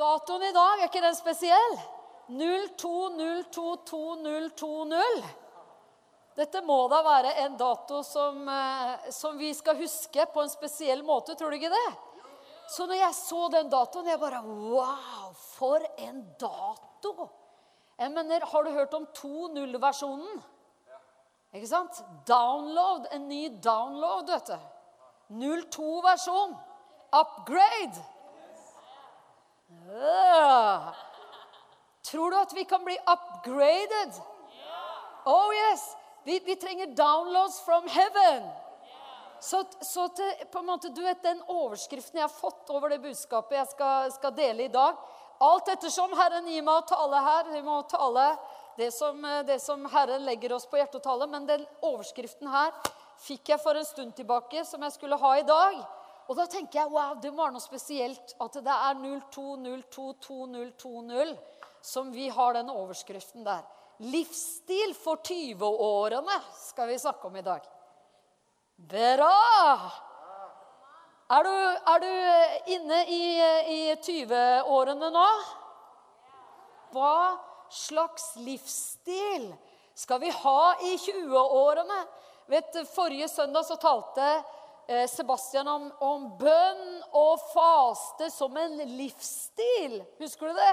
Datoen i dag, er ikke den spesiell? 02022020. Dette må da være en dato som, eh, som vi skal huske på en spesiell måte, tror du ikke det? Så når jeg så den datoen, jeg bare Wow, for en dato! Jeg mener, Har du hørt om 2.0-versjonen? Ikke sant? Download. En ny download, vet du. 02-versjon. Upgrade. Tror du at vi kan bli upgraded? Oh yes! Vi, vi trenger downloads from heaven. Så, så til, på en måte, du vet, den overskriften jeg har fått over det budskapet jeg skal, skal dele i dag Alt ettersom Herren gir meg å tale her. Vi må tale det som, det som Herren legger oss på hjertet å tale. Men den overskriften her fikk jeg for en stund tilbake, som jeg skulle ha i dag. Og da tenker jeg wow, det må være noe spesielt at det er 02022020 som vi har den overskriften der. Livsstil for 20-årene skal vi snakke om i dag. Bra! Er du, er du inne i, i 20-årene nå? Hva slags livsstil skal vi ha i 20-årene? Vet, Forrige søndag så talte eh, Sebastian om, om bønn og faste som en livsstil. Husker du det?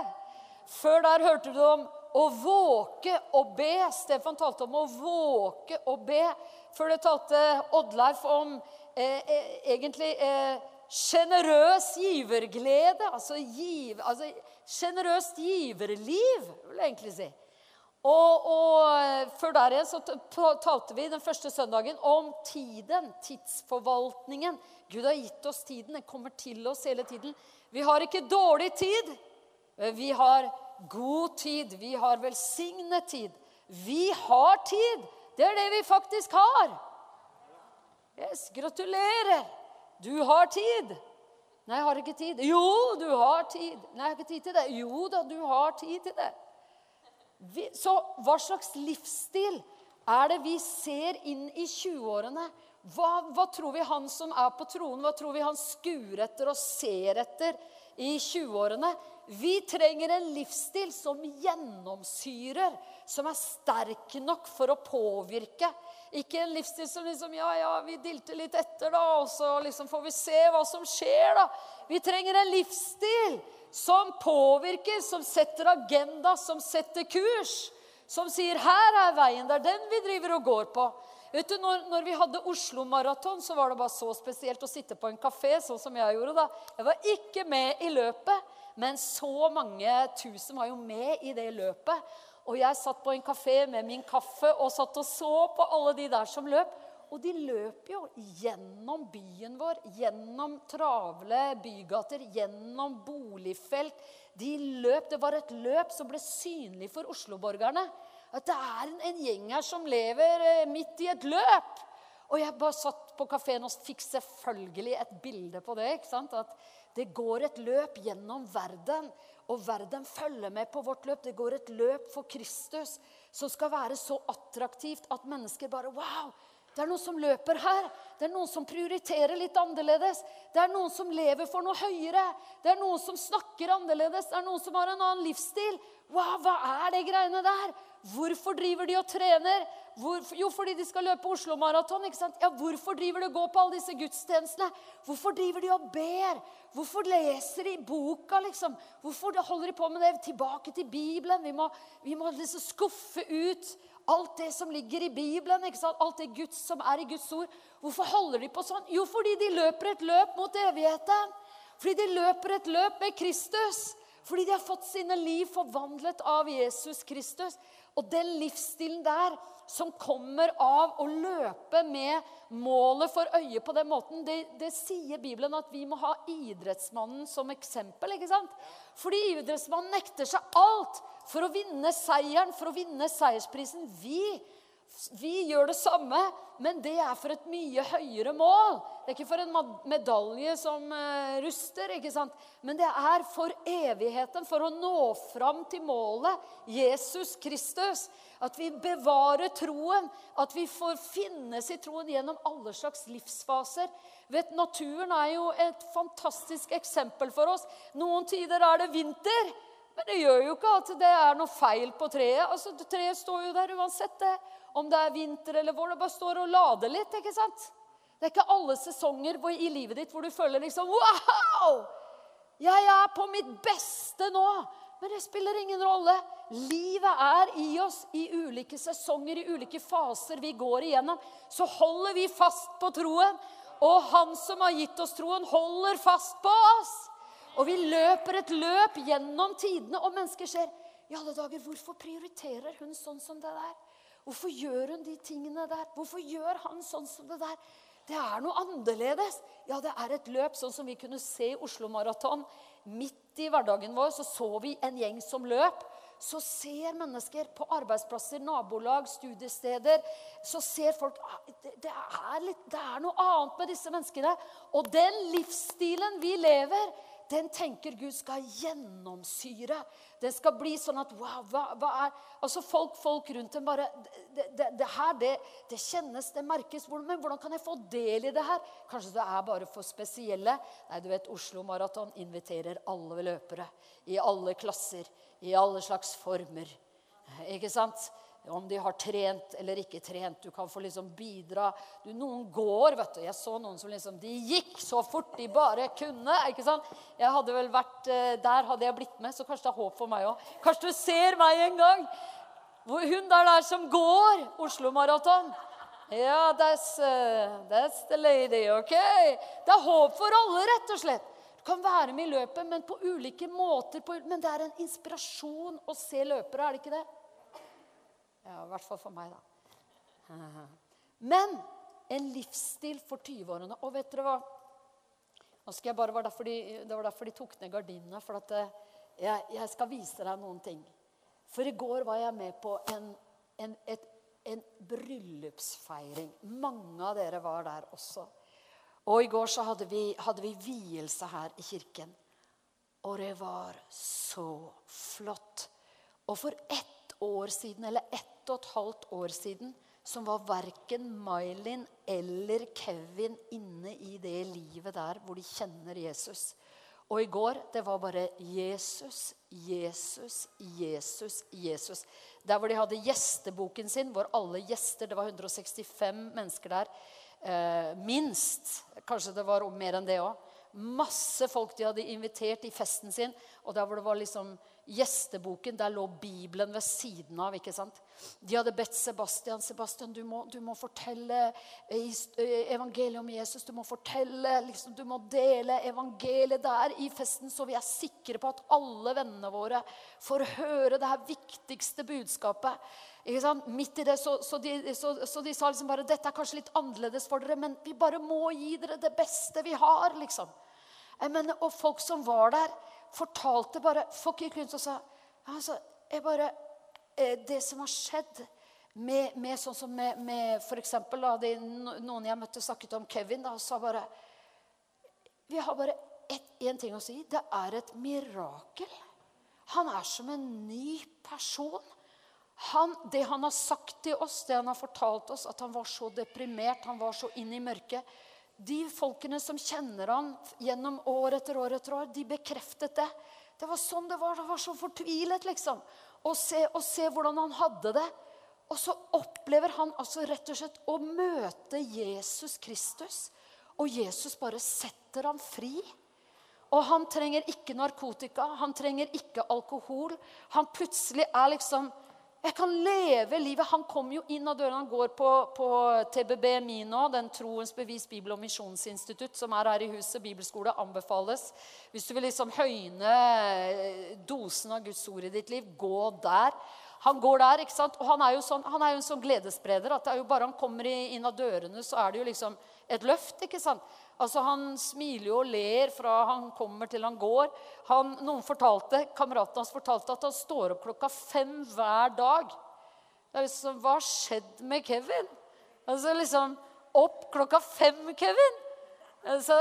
Før der hørte du om å våke og be. Stefan talte om å våke og be. Før det talte Oddleif om eh, eh, egentlig sjenerøs eh, giverglede. Altså giv, altså, giverliv, vil jeg egentlig si. Og, og, eh, før der igjen så talte vi den første søndagen om tiden, tidsforvaltningen. Gud har gitt oss tiden. Den kommer til oss hele tiden. Vi har ikke dårlig tid. Vi har god tid. Vi har velsignet tid. Vi har tid. Det er det vi faktisk har. Yes, gratulerer. Du har tid. Nei, jeg har ikke tid. Jo, du har tid. Nei, jeg har ikke tid til det. Jo da, du har tid til det. Så hva slags livsstil er det vi ser inn i 20-årene? Hva, hva, tror vi han som er på tronen, hva tror vi han skuer etter og ser etter i 20-årene? Vi trenger en livsstil som gjennomsyrer, som er sterk nok for å påvirke. Ikke en livsstil som liksom Ja, ja, vi dilter litt etter, da, og så liksom får vi se hva som skjer, da. Vi trenger en livsstil som påvirker, som setter agenda, som setter kurs. Som sier 'Her er veien. Det er den vi driver og går på'. Vet du, når, når vi hadde Oslo Maraton, så var det bare så spesielt å sitte på en kafé, sånn som jeg gjorde da. Jeg var ikke med i løpet. Men så mange tusen var jo med i det løpet. Og jeg satt på en kafé med min kaffe og satt og så på alle de der som løp. Og de løper jo gjennom byen vår, gjennom travle bygater, gjennom boligfelt. De løp, Det var et løp som ble synlig for Oslo-borgerne. At det er en, en, gjeng her som lever eh, midt i et løp. Og jeg bare satt på kafeen og fikk selvfølgelig et bilde på det. ikke sant? At det går et løp gjennom verden, og verden følger med på vårt løp. Det går et løp for Kristus som skal være så attraktivt at mennesker bare Wow! Det er noen som løper her. Det er noen som prioriterer litt annerledes. Det er noen som lever for noe høyere. Det er noen som snakker annerledes. Det er noen som har en annen livsstil. Wow, hva er det greiene der? Hvorfor driver de og trener? Hvorfor? Jo, fordi de skal løpe Oslo Maraton. Ja, hvorfor driver de og går på alle disse gudstjenestene? Hvorfor driver de og ber? Hvorfor leser de boka, liksom? Hvorfor holder de på med det? Tilbake til Bibelen. Vi må, vi må liksom skuffe ut alt det som ligger i Bibelen. ikke sant? Alt det Guds, som er i Guds ord. Hvorfor holder de på sånn? Jo, fordi de løper et løp mot evigheten. Fordi de løper et løp med Kristus. Fordi de har fått sine liv forvandlet av Jesus Kristus. Og den livsstilen der som kommer av å løpe med målet for øye på den måten, det, det, sier Bibelen at vi må ha idrettsmannen som eksempel. ikke sant? Fordi idrettsmannen nekter seg alt for å vinne seieren, for å vinne seiersprisen. Vi Vi gjør det samme, men det er for et mye høyere mål. Det er ikke for en medalje som uh, ruster, ikke sant? men det er for evigheten, for å nå fram til målet, Jesus Kristus. At vi bevarer troen, at vi får finnes i troen gjennom alle slags livsfaser. Vet, Naturen er jo et fantastisk eksempel for oss. Noen tider er det vinter. Men det gjør jo ikke at det er noe feil på treet. Altså, Treet står jo der uansett det. Om det er vinter eller vår. Det bare står og lader litt. ikke sant? Det er ikke alle sesonger i livet ditt hvor du føler liksom Wow! Jeg er på mitt beste nå. Men det spiller ingen rolle. Livet er i oss i ulike sesonger, i ulike faser vi går igjennom. Så holder vi fast på troen. Og han som har gitt oss troen, holder fast på oss. Og vi løper et løp gjennom tidene, og mennesker ser i alle dager, Hvorfor prioriterer hun sånn som det der? Hvorfor gjør hun de tingene der? Hvorfor gjør han sånn som det der? Det er noe annerledes. Ja, det er et løp, sånn som vi kunne se i Oslo Maraton. Midt i hverdagen vår så, så vi en gjeng som løp. Så ser mennesker på arbeidsplasser, nabolag, studiesteder Så ser folk ah, det, er litt, det er noe annet med disse menneskene. Og den livsstilen vi lever, den tenker Gud skal gjennomsyre. Den skal bli sånn at wow, hva, hva er Altså folk, folk rundt dem bare det, det, det her, det, det, kjennes, det merkes. Men hvordan kan jeg få del i det her? Kanskje det er bare for spesielle? Nei, du vet, Oslo Maraton inviterer alle løpere. I alle klasser. I alle slags former. Ikke sant? Om de har trent eller ikke trent. Du kan få liksom bidra. Du, noen går, vet du. Jeg så noen som liksom De gikk så fort de bare kunne. ikke sant? Jeg hadde vel vært eh, Der hadde jeg blitt med, så kanskje det er håp for meg òg. Kanskje du ser meg en gang. Hun der der som går Oslo Maraton. Ja, that's, uh, that's the lady, OK? Det er håp for alle, rett og slett. Du kan være med i løpet, men på ulike måter. Men det er en inspirasjon å se løpere, er det ikke det? Ja, I hvert fall for meg, da. Men en livsstil for 20-årene. Og vet dere hva? Nå skal jeg bare, var derfor de, det var derfor de tok ned gardinene. For at eh, jeg, jeg, skal vise deg noen ting. For i går var jeg med på en, en, et, en bryllupsfeiring. Mange av dere var der også. Og i går så hadde vi, hadde vi vielse her i kirken. Og det var så flott. Og for ett år siden, eller ett og et halvt år siden som var verken Mylin eller Kevin inne i det livet der hvor de kjenner Jesus. Og i går det var bare Jesus, Jesus, Jesus, Jesus. Der hvor de hadde gjesteboken sin, hvor alle gjester Det var 165 mennesker der. Eh, minst. Kanskje det var mer enn det òg. Masse folk de hadde invitert i festen sin. Og der hvor det var liksom gjesteboken, der lå Bibelen ved siden av. ikke sant? De hadde bedt Sebastian Sebastian, du må, du må fortelle eh, eh, evangeliet om Jesus. Du må fortelle, liksom, du må dele evangeliet der i festen, så vi er sikre på at alle vennene våre får høre det her viktigste budskapet. Ikke sant? Midt i det, så, så, de, så, så, de, sa liksom bare dette er kanskje litt annerledes for dere, men vi bare må gi dere det beste vi har. liksom. Mener, og folk som var der, fortalte bare Folk gikk rundt og sa altså, jeg bare, eh, Det som har skjedd med, med sånn som med, med for de, Noen jeg møtte, snakket om Kevin da, og sa bare Vi har bare én ting å si. Det er et mirakel. Han er som en ny person. Han, det han har sagt til oss, det han har fortalt oss, at han var så deprimert, han var så inn i mørket de folkene som kjenner han gjennom år etter år, etter år, de bekreftet det. Det var sånn det var. Det var så fortvilet, liksom. Å se, å se hvordan han hadde det. Og så opplever han altså rett og slett å møte Jesus Kristus. Og Jesus bare setter ham fri. Og han trenger ikke narkotika, han trenger ikke alkohol. Han plutselig er liksom jeg kan leve livet. Han kommer jo inn av døren. Han går på, på TBB Mino, den Troens bevis bibel- og misjonsinstitutt, som er her i huset. Bibelskole anbefales. Hvis du vil liksom høyne eh, dosen av Guds ord i ditt liv, gå der. Han går der, ikke sant? Og han er jo, sånn, han er jo en sånn gledesspreder at det er jo bare han kommer inn av dørene, så er det jo liksom et løft. ikke sant? Altså, Han smiler jo og ler fra han kommer til han går. Han, noen fortalte, Kameraten hans fortalte at han står opp klokka fem hver dag Det er liksom, Hva har skjedd med Kevin? Altså liksom Opp klokka fem, Kevin! Altså,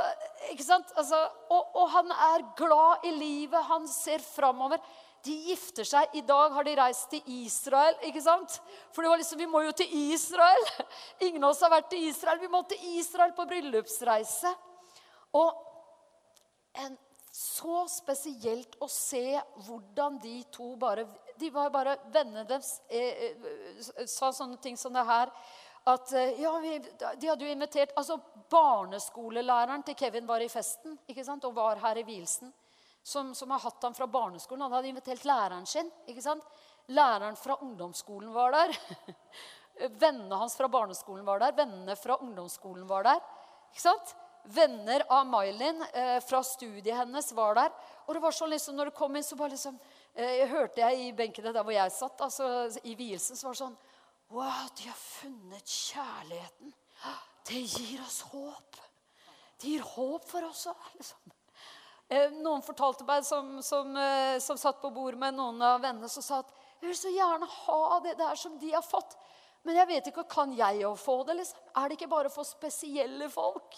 ikke sant? Altså, og, og, han er glad i livet. Han ser framover. De gifter seg. I dag har de reist til Israel. ikke sant? For det var liksom, vi må jo til Israel. Ingen av oss har vært til Israel. Vi må til Israel på bryllupsreise. Og en, så spesielt å se hvordan de to bare De var bare Vennene deres eh, eh, sa sånne ting som det her at eh, ja, vi, De hadde jo invitert altså Barneskolelæreren til Kevin var i festen ikke sant? og var her i vielsen. Som, som, har hatt ham fra barneskolen. Han hadde invitert læreren sin. ikke sant? Læreren fra ungdomsskolen var der. Vennene hans fra barneskolen var der. Vennene fra ungdomsskolen var der. ikke sant? Venner av Mailin eh, fra studiet hennes var der. Og det var sånn liksom, når det kom inn, så bare liksom, eh, hørte jeg i benkene der hvor jeg satt, altså i vielsen, så var det sånn Wow, de har funnet kjærligheten. Det gir oss håp. Det gir håp for oss òg. Liksom. Eh, noen fortalte meg som, som, eh, som, satt på bord med noen av vennene, som sa at jeg vil så gjerne ha det der som de har fått. Men jeg vet ikke, kan jeg òg få det? liksom? Er det ikke bare for spesielle folk?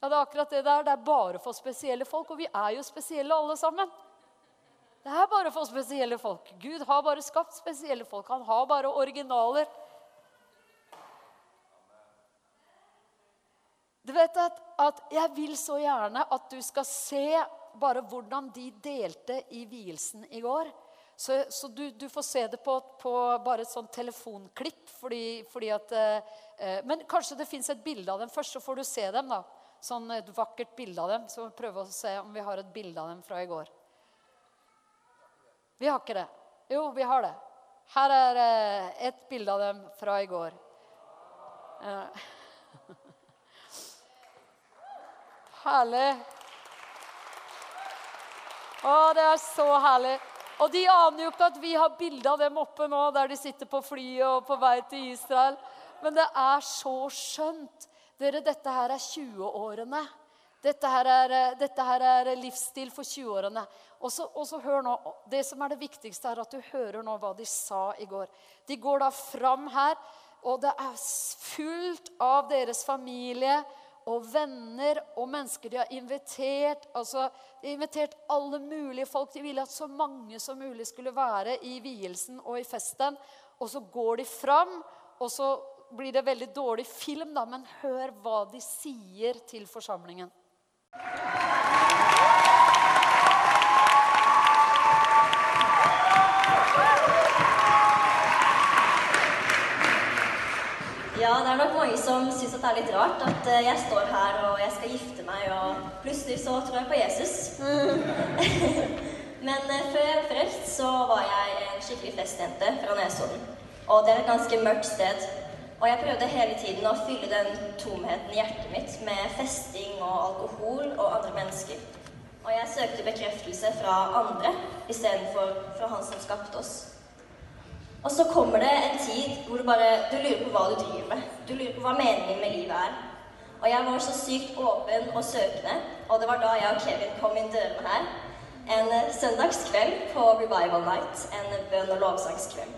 Ja, Det er akkurat det der. Det er bare for spesielle folk. Og vi er jo spesielle alle sammen. Det er bare for spesielle folk. Gud har bare skapt spesielle folk. Han har bare originaler. Du vet at, at Jeg vil så gjerne at du skal se bare hvordan de delte i vielsen i går. Så, så du, du, får se det på, på, bare et sånt telefonklipp. Fordi, fordi at, eh, men kanskje det fins et bilde av dem først, så får du se dem. da. Sånn et vakkert bilde av dem. Så prøve å se om vi har et bilde av dem fra i går. Vi har ikke det. Jo, vi har det. Her er eh, et bilde av dem fra i går. Eh. Herlig. Å, det er så herlig. Og de aner jo ikke at vi har bilde av dem oppe nå, der de sitter på flyet og på vei til Israel. Men det er så skjønt. Dere, dette her er 20-årene. Dette eh, dette her er livsstil for 20-årene. Og så hør nå, Det som er det viktigste, er at du hører nå hva de sa i går. De går da fram her, og det er fullt av deres familie og venner og mennesker de har invitert. altså De har invitert alle mulige folk. De ville at så mange som mulig skulle være i vielsen og i festen. Og så går de fram, og så blir det veldig dårlig film, da, men hør hva de sier til forsamlingen. Som syns det er litt rart at eh, jeg står her og jeg skal gifte meg, og plutselig så tror jeg på Jesus. Men eh, før jeg ble frelst, så var jeg en skikkelig festjente fra Nesodden. Og det er et ganske mørkt sted. Og jeg prøvde hele tiden å fylle den tomheten i hjertet mitt med festing og alkohol og andre mennesker. Og jeg søkte bekreftelse fra andre istedenfor fra Han som skapte oss. Og så kommer det en tid hvor du bare du lurer på hva du driver med. Du lurer på hva meningen med livet er. Og jeg var så sykt åpen og søkende, og det var da jeg og Kevin kom inn dørene her. En søndagskveld på Revival Night, en bønn- og lovsangskveld.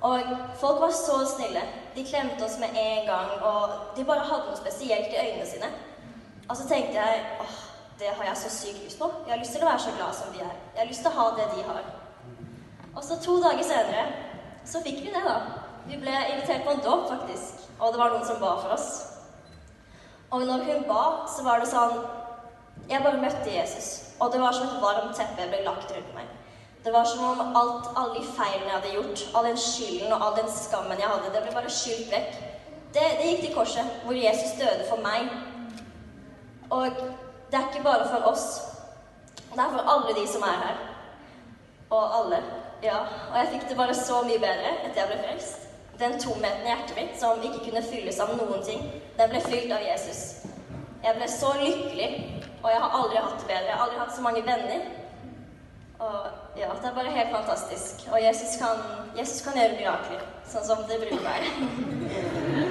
Og folk var så snille. De klemte oss med en gang, og de bare hadde noe spesielt i øynene sine. Og så tenkte jeg åh, det har jeg så sykt lyst på. Jeg har lyst til å være så glad som de er. Jeg har lyst til å ha det de har. Og så to dager senere så fikk vi det, da. Vi ble invitert på en dåp, faktisk. Og det var noen som ba for oss. Og når hun ba, så var det sånn Jeg bare møtte Jesus, og det var som et varmt teppe ble lagt rundt meg. Det var som om alt, alle de feilene jeg hadde gjort, all den skylden og all den skammen jeg hadde, det ble bare skylt vekk. Det, det, gikk til korset, hvor Jesus døde for meg. Og det er ikke bare for oss. Det er for alle de som er her. Og alle. Ja. Og jeg fikk det bare så mye bedre etter jeg ble frelst. Den tomheten i hjertet mitt som ikke kunne fylles av noen ting, den ble fylt av Jesus. Jeg ble så lykkelig, og jeg har aldri hatt det bedre. Jeg har aldri hatt så mange venner. Og ja, det er bare helt fantastisk. Og Jesus kan, Jesus kan gjøre mirakler, sånn som det bruker være.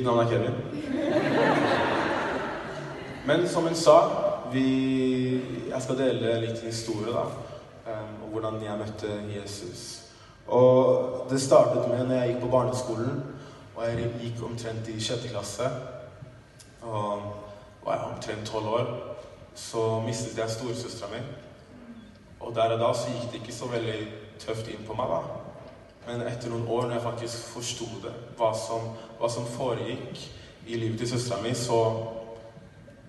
Mitt navn er Kevin. Men som hun sa, vi, jeg skal dele litt historie, da. Um, om hvordan jeg møtte Jesus. Og det startet med når jeg gikk på barneskolen, og jeg gikk omtrent i sjette klasse. Og var jeg omtrent tolv år, så mistet jeg storesøstera mi. Og der og da så gikk det ikke så veldig tøft inn på meg, da. Men etter noen år, når jeg faktisk forsto det, hva som, hva som, foregikk i livet til søstera mi, så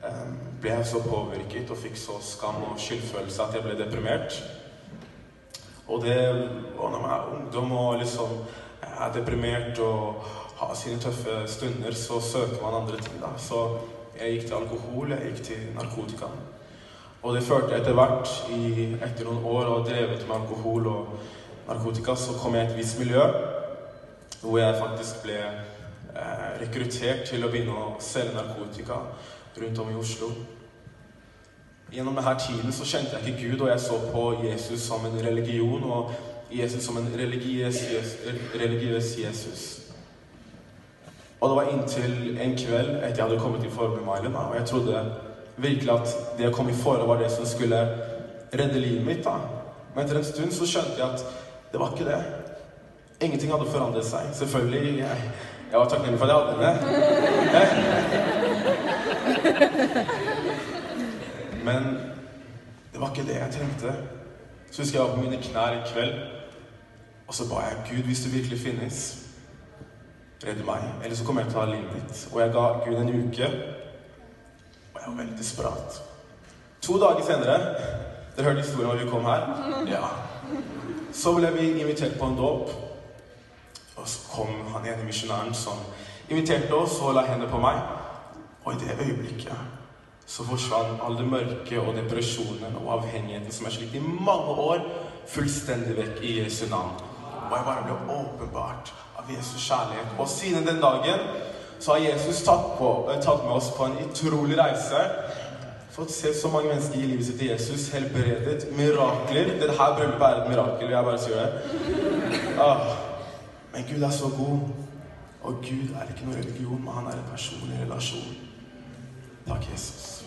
um, ble jeg så påvirket og fikk så skam og skyldfølelse at jeg ble deprimert. Og det Og når man er ungdom og liksom er deprimert og har sine tøffe stunder, så søker man andre ting, da. Så jeg gikk til alkohol, jeg gikk til narkotika. Og det førte etter hvert, i, etter noen år, og drevet med alkohol og narkotika, så kom jeg i et visst miljø hvor jeg faktisk ble eh, rekruttert til å begynne å selge narkotika rundt om i Oslo. Gjennom denne tiden så kjente jeg ikke Gud, og jeg så på Jesus som en religion og Jesus som en religiøs, religiøs Jesus. Og det var inntil en kveld etter jeg hadde kommet i Formelmailen, og jeg trodde virkelig at det å komme i forhold var det som skulle redde livet mitt. da. Men etter en stund så skjønte jeg at det var ikke det. Ingenting hadde forandret seg. Selvfølgelig. Jeg, jeg var takknemlig for at jeg hadde henne. Men det var ikke det jeg trengte. Så husker jeg var på mine knær en kveld, og så ba jeg Gud, hvis du virkelig finnes, redd meg, eller så kommer jeg til å ta livet ditt. Og jeg ga Gud en uke, og jeg var veldig desperat. To dager senere Dere hørte historien da vi kom her? Ja. Så ble vi invitert på en dåp. Og så kom han ene misjonæren som inviterte oss og la hendene på meg. Og i det øyeblikket så forsvant all det mørke og depresjonen og avhengigheten som jeg slitt i mange år, fullstendig vekk i Jesu navn. Og jeg bare ble åpenbart av Jesus kjærlighet. Og siden den dagen så har Jesus tatt, på, tatt med oss på en utrolig reise fått se så mange mennesker i livet sitt til Jesus, helbredet, mirakler. Dette her bryllupet er et mirakel. Jeg bare sier det. Ah, men Gud er så god. Og Gud er ikke noe religion, men han er en personlig relasjon. Takk, Jesus.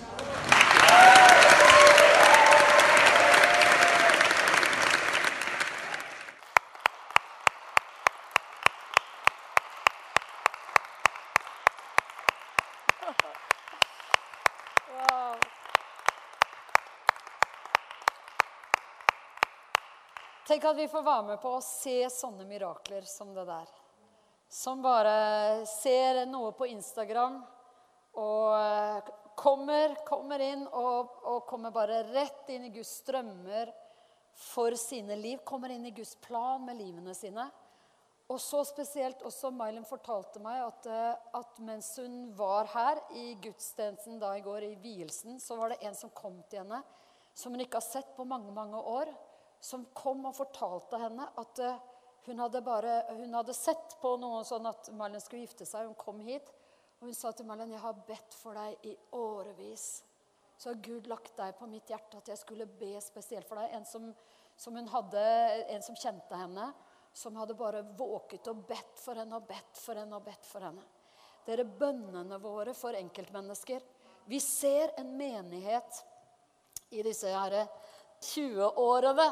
Tenk at vi får være med på å se sånne mirakler som det der. Som bare ser noe på Instagram og eh, kommer, kommer inn og, og, kommer bare rett inn i Guds strømmer for sine liv. Kommer inn i Guds plan med livene sine. Og så spesielt også Mylin fortalte meg at, eh, at, mens hun var her i gudstjenesten da i går, i vielsen, så var det en som kom til henne som hun ikke har sett på mange, mange år som kom og fortalte henne at uh, hun, hadde bare, hun hadde sett på noe sånn at Marlen skulle gifte seg. Hun kom hit, og hun sa til Marlen, jeg har bedt for deg i årevis. Så har Gud lagt deg på mitt hjerte at jeg skulle be spesielt for deg. En som, som hun hadde, en som kjente henne, som hadde bare våket og bedt for henne og bedt for henne og bedt for henne. Dere bønnene våre for enkeltmennesker. Vi ser en menighet i disse 20-årene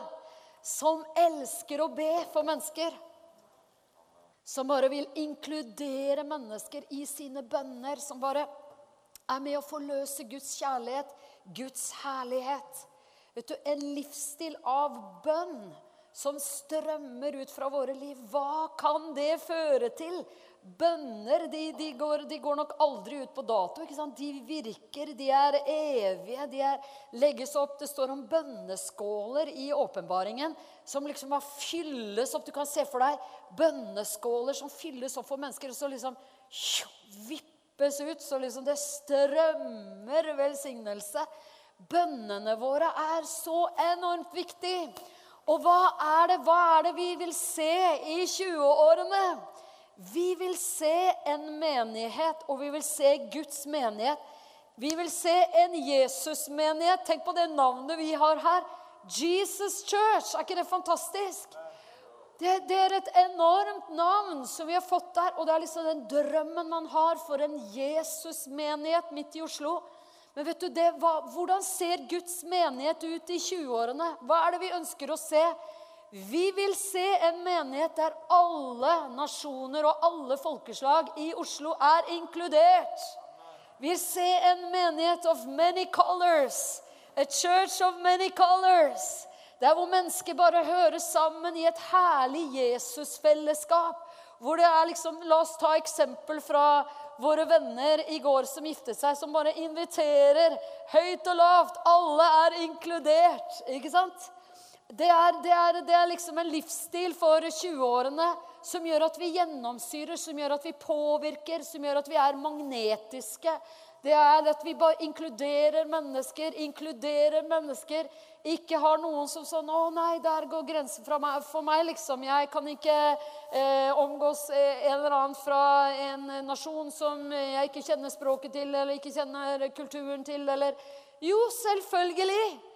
som elsker å be for mennesker. Som bare vil inkludere mennesker i sine bønner. Som bare er med å forløse Guds kjærlighet, Guds herlighet. Vet du, En livsstil av bønn som strømmer ut fra våre liv. Hva kan det føre til? Bønner de, de, går, de, går, nok aldri ut på dato. ikke sant? De virker, de er evige. De er, legges opp, Det står om bønneskåler i åpenbaringen som liksom fylles opp. Du kan se for deg bønneskåler som fylles opp for mennesker, og så liksom vippes ut. Så liksom det strømmer velsignelse. Bønnene våre er så enormt viktige. Og hva er det, hva er det vi vil se i 20-årene? Vi vil se en menighet, og vi vil se Guds menighet. Vi vil se en Jesus-menighet. Tenk på det navnet vi har her. Jesus Church. Er ikke det fantastisk? Det, det, er et enormt navn som vi har fått der. Og det er liksom den drømmen man har for en Jesusmenighet midt i Oslo. Men vet du, det, hva, hvordan ser Guds menighet ut i 20-årene? Hva er det vi ønsker å se? Vi vil se en menighet der alle nasjoner og alle folkeslag i Oslo er inkludert. Vi vil se en menighet of many colors. A church of many colors. Der hvor mennesker bare hører sammen i et herlig Jesusfellesskap. Hvor det er liksom, La oss ta eksempel fra våre venner i går som giftet seg, som bare inviterer høyt og lavt. Alle er inkludert. Ikke sant? Det er, det er, det er liksom en livsstil for 20-årene som gjør at vi gjennomsyrer, som gjør at vi påvirker, som gjør at vi er magnetiske. Det er at vi bare inkluderer mennesker, inkluderer mennesker. Ikke har noen som sånn 'Å nei, der går grensen meg, for meg', liksom. Jeg kan ikke eh, omgås eh, en eller annen fra en nasjon som jeg ikke kjenner språket til, eller ikke kjenner kulturen til, eller Jo, selvfølgelig!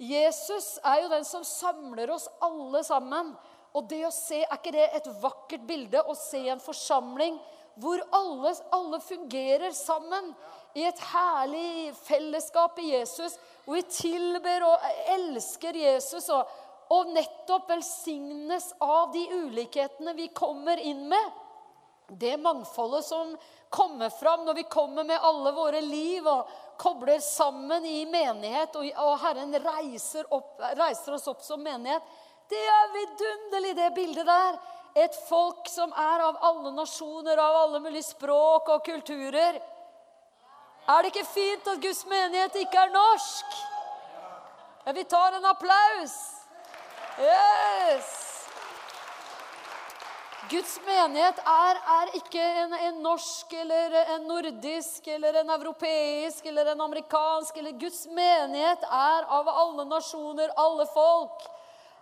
Jesus er jo den som samler oss alle sammen. Og det å se, er ikke det et vakkert bilde å se en forsamling hvor alle, alle fungerer sammen? i et herlig fellesskap i Jesus, hvor vi tilber og elsker Jesus og, og nettopp velsignes av de ulikhetene vi kommer inn med. Det mangfoldet som kommer fram når vi kommer med alle våre liv og kobler sammen i menighet, og, Herren reiser, opp, reiser oss opp som menighet. Det er vidunderlig, det bildet der. Et folk som er av alle nasjoner, av alle mulige språk og kulturer. Er det ikke fint at Guds menighet ikke er norsk? Ja, vi tar en applaus. Yes! Guds menighet er, er ikke en, en, norsk eller en nordisk eller en europeisk eller en amerikansk. Eller Guds menighet er av alle nasjoner, alle folk.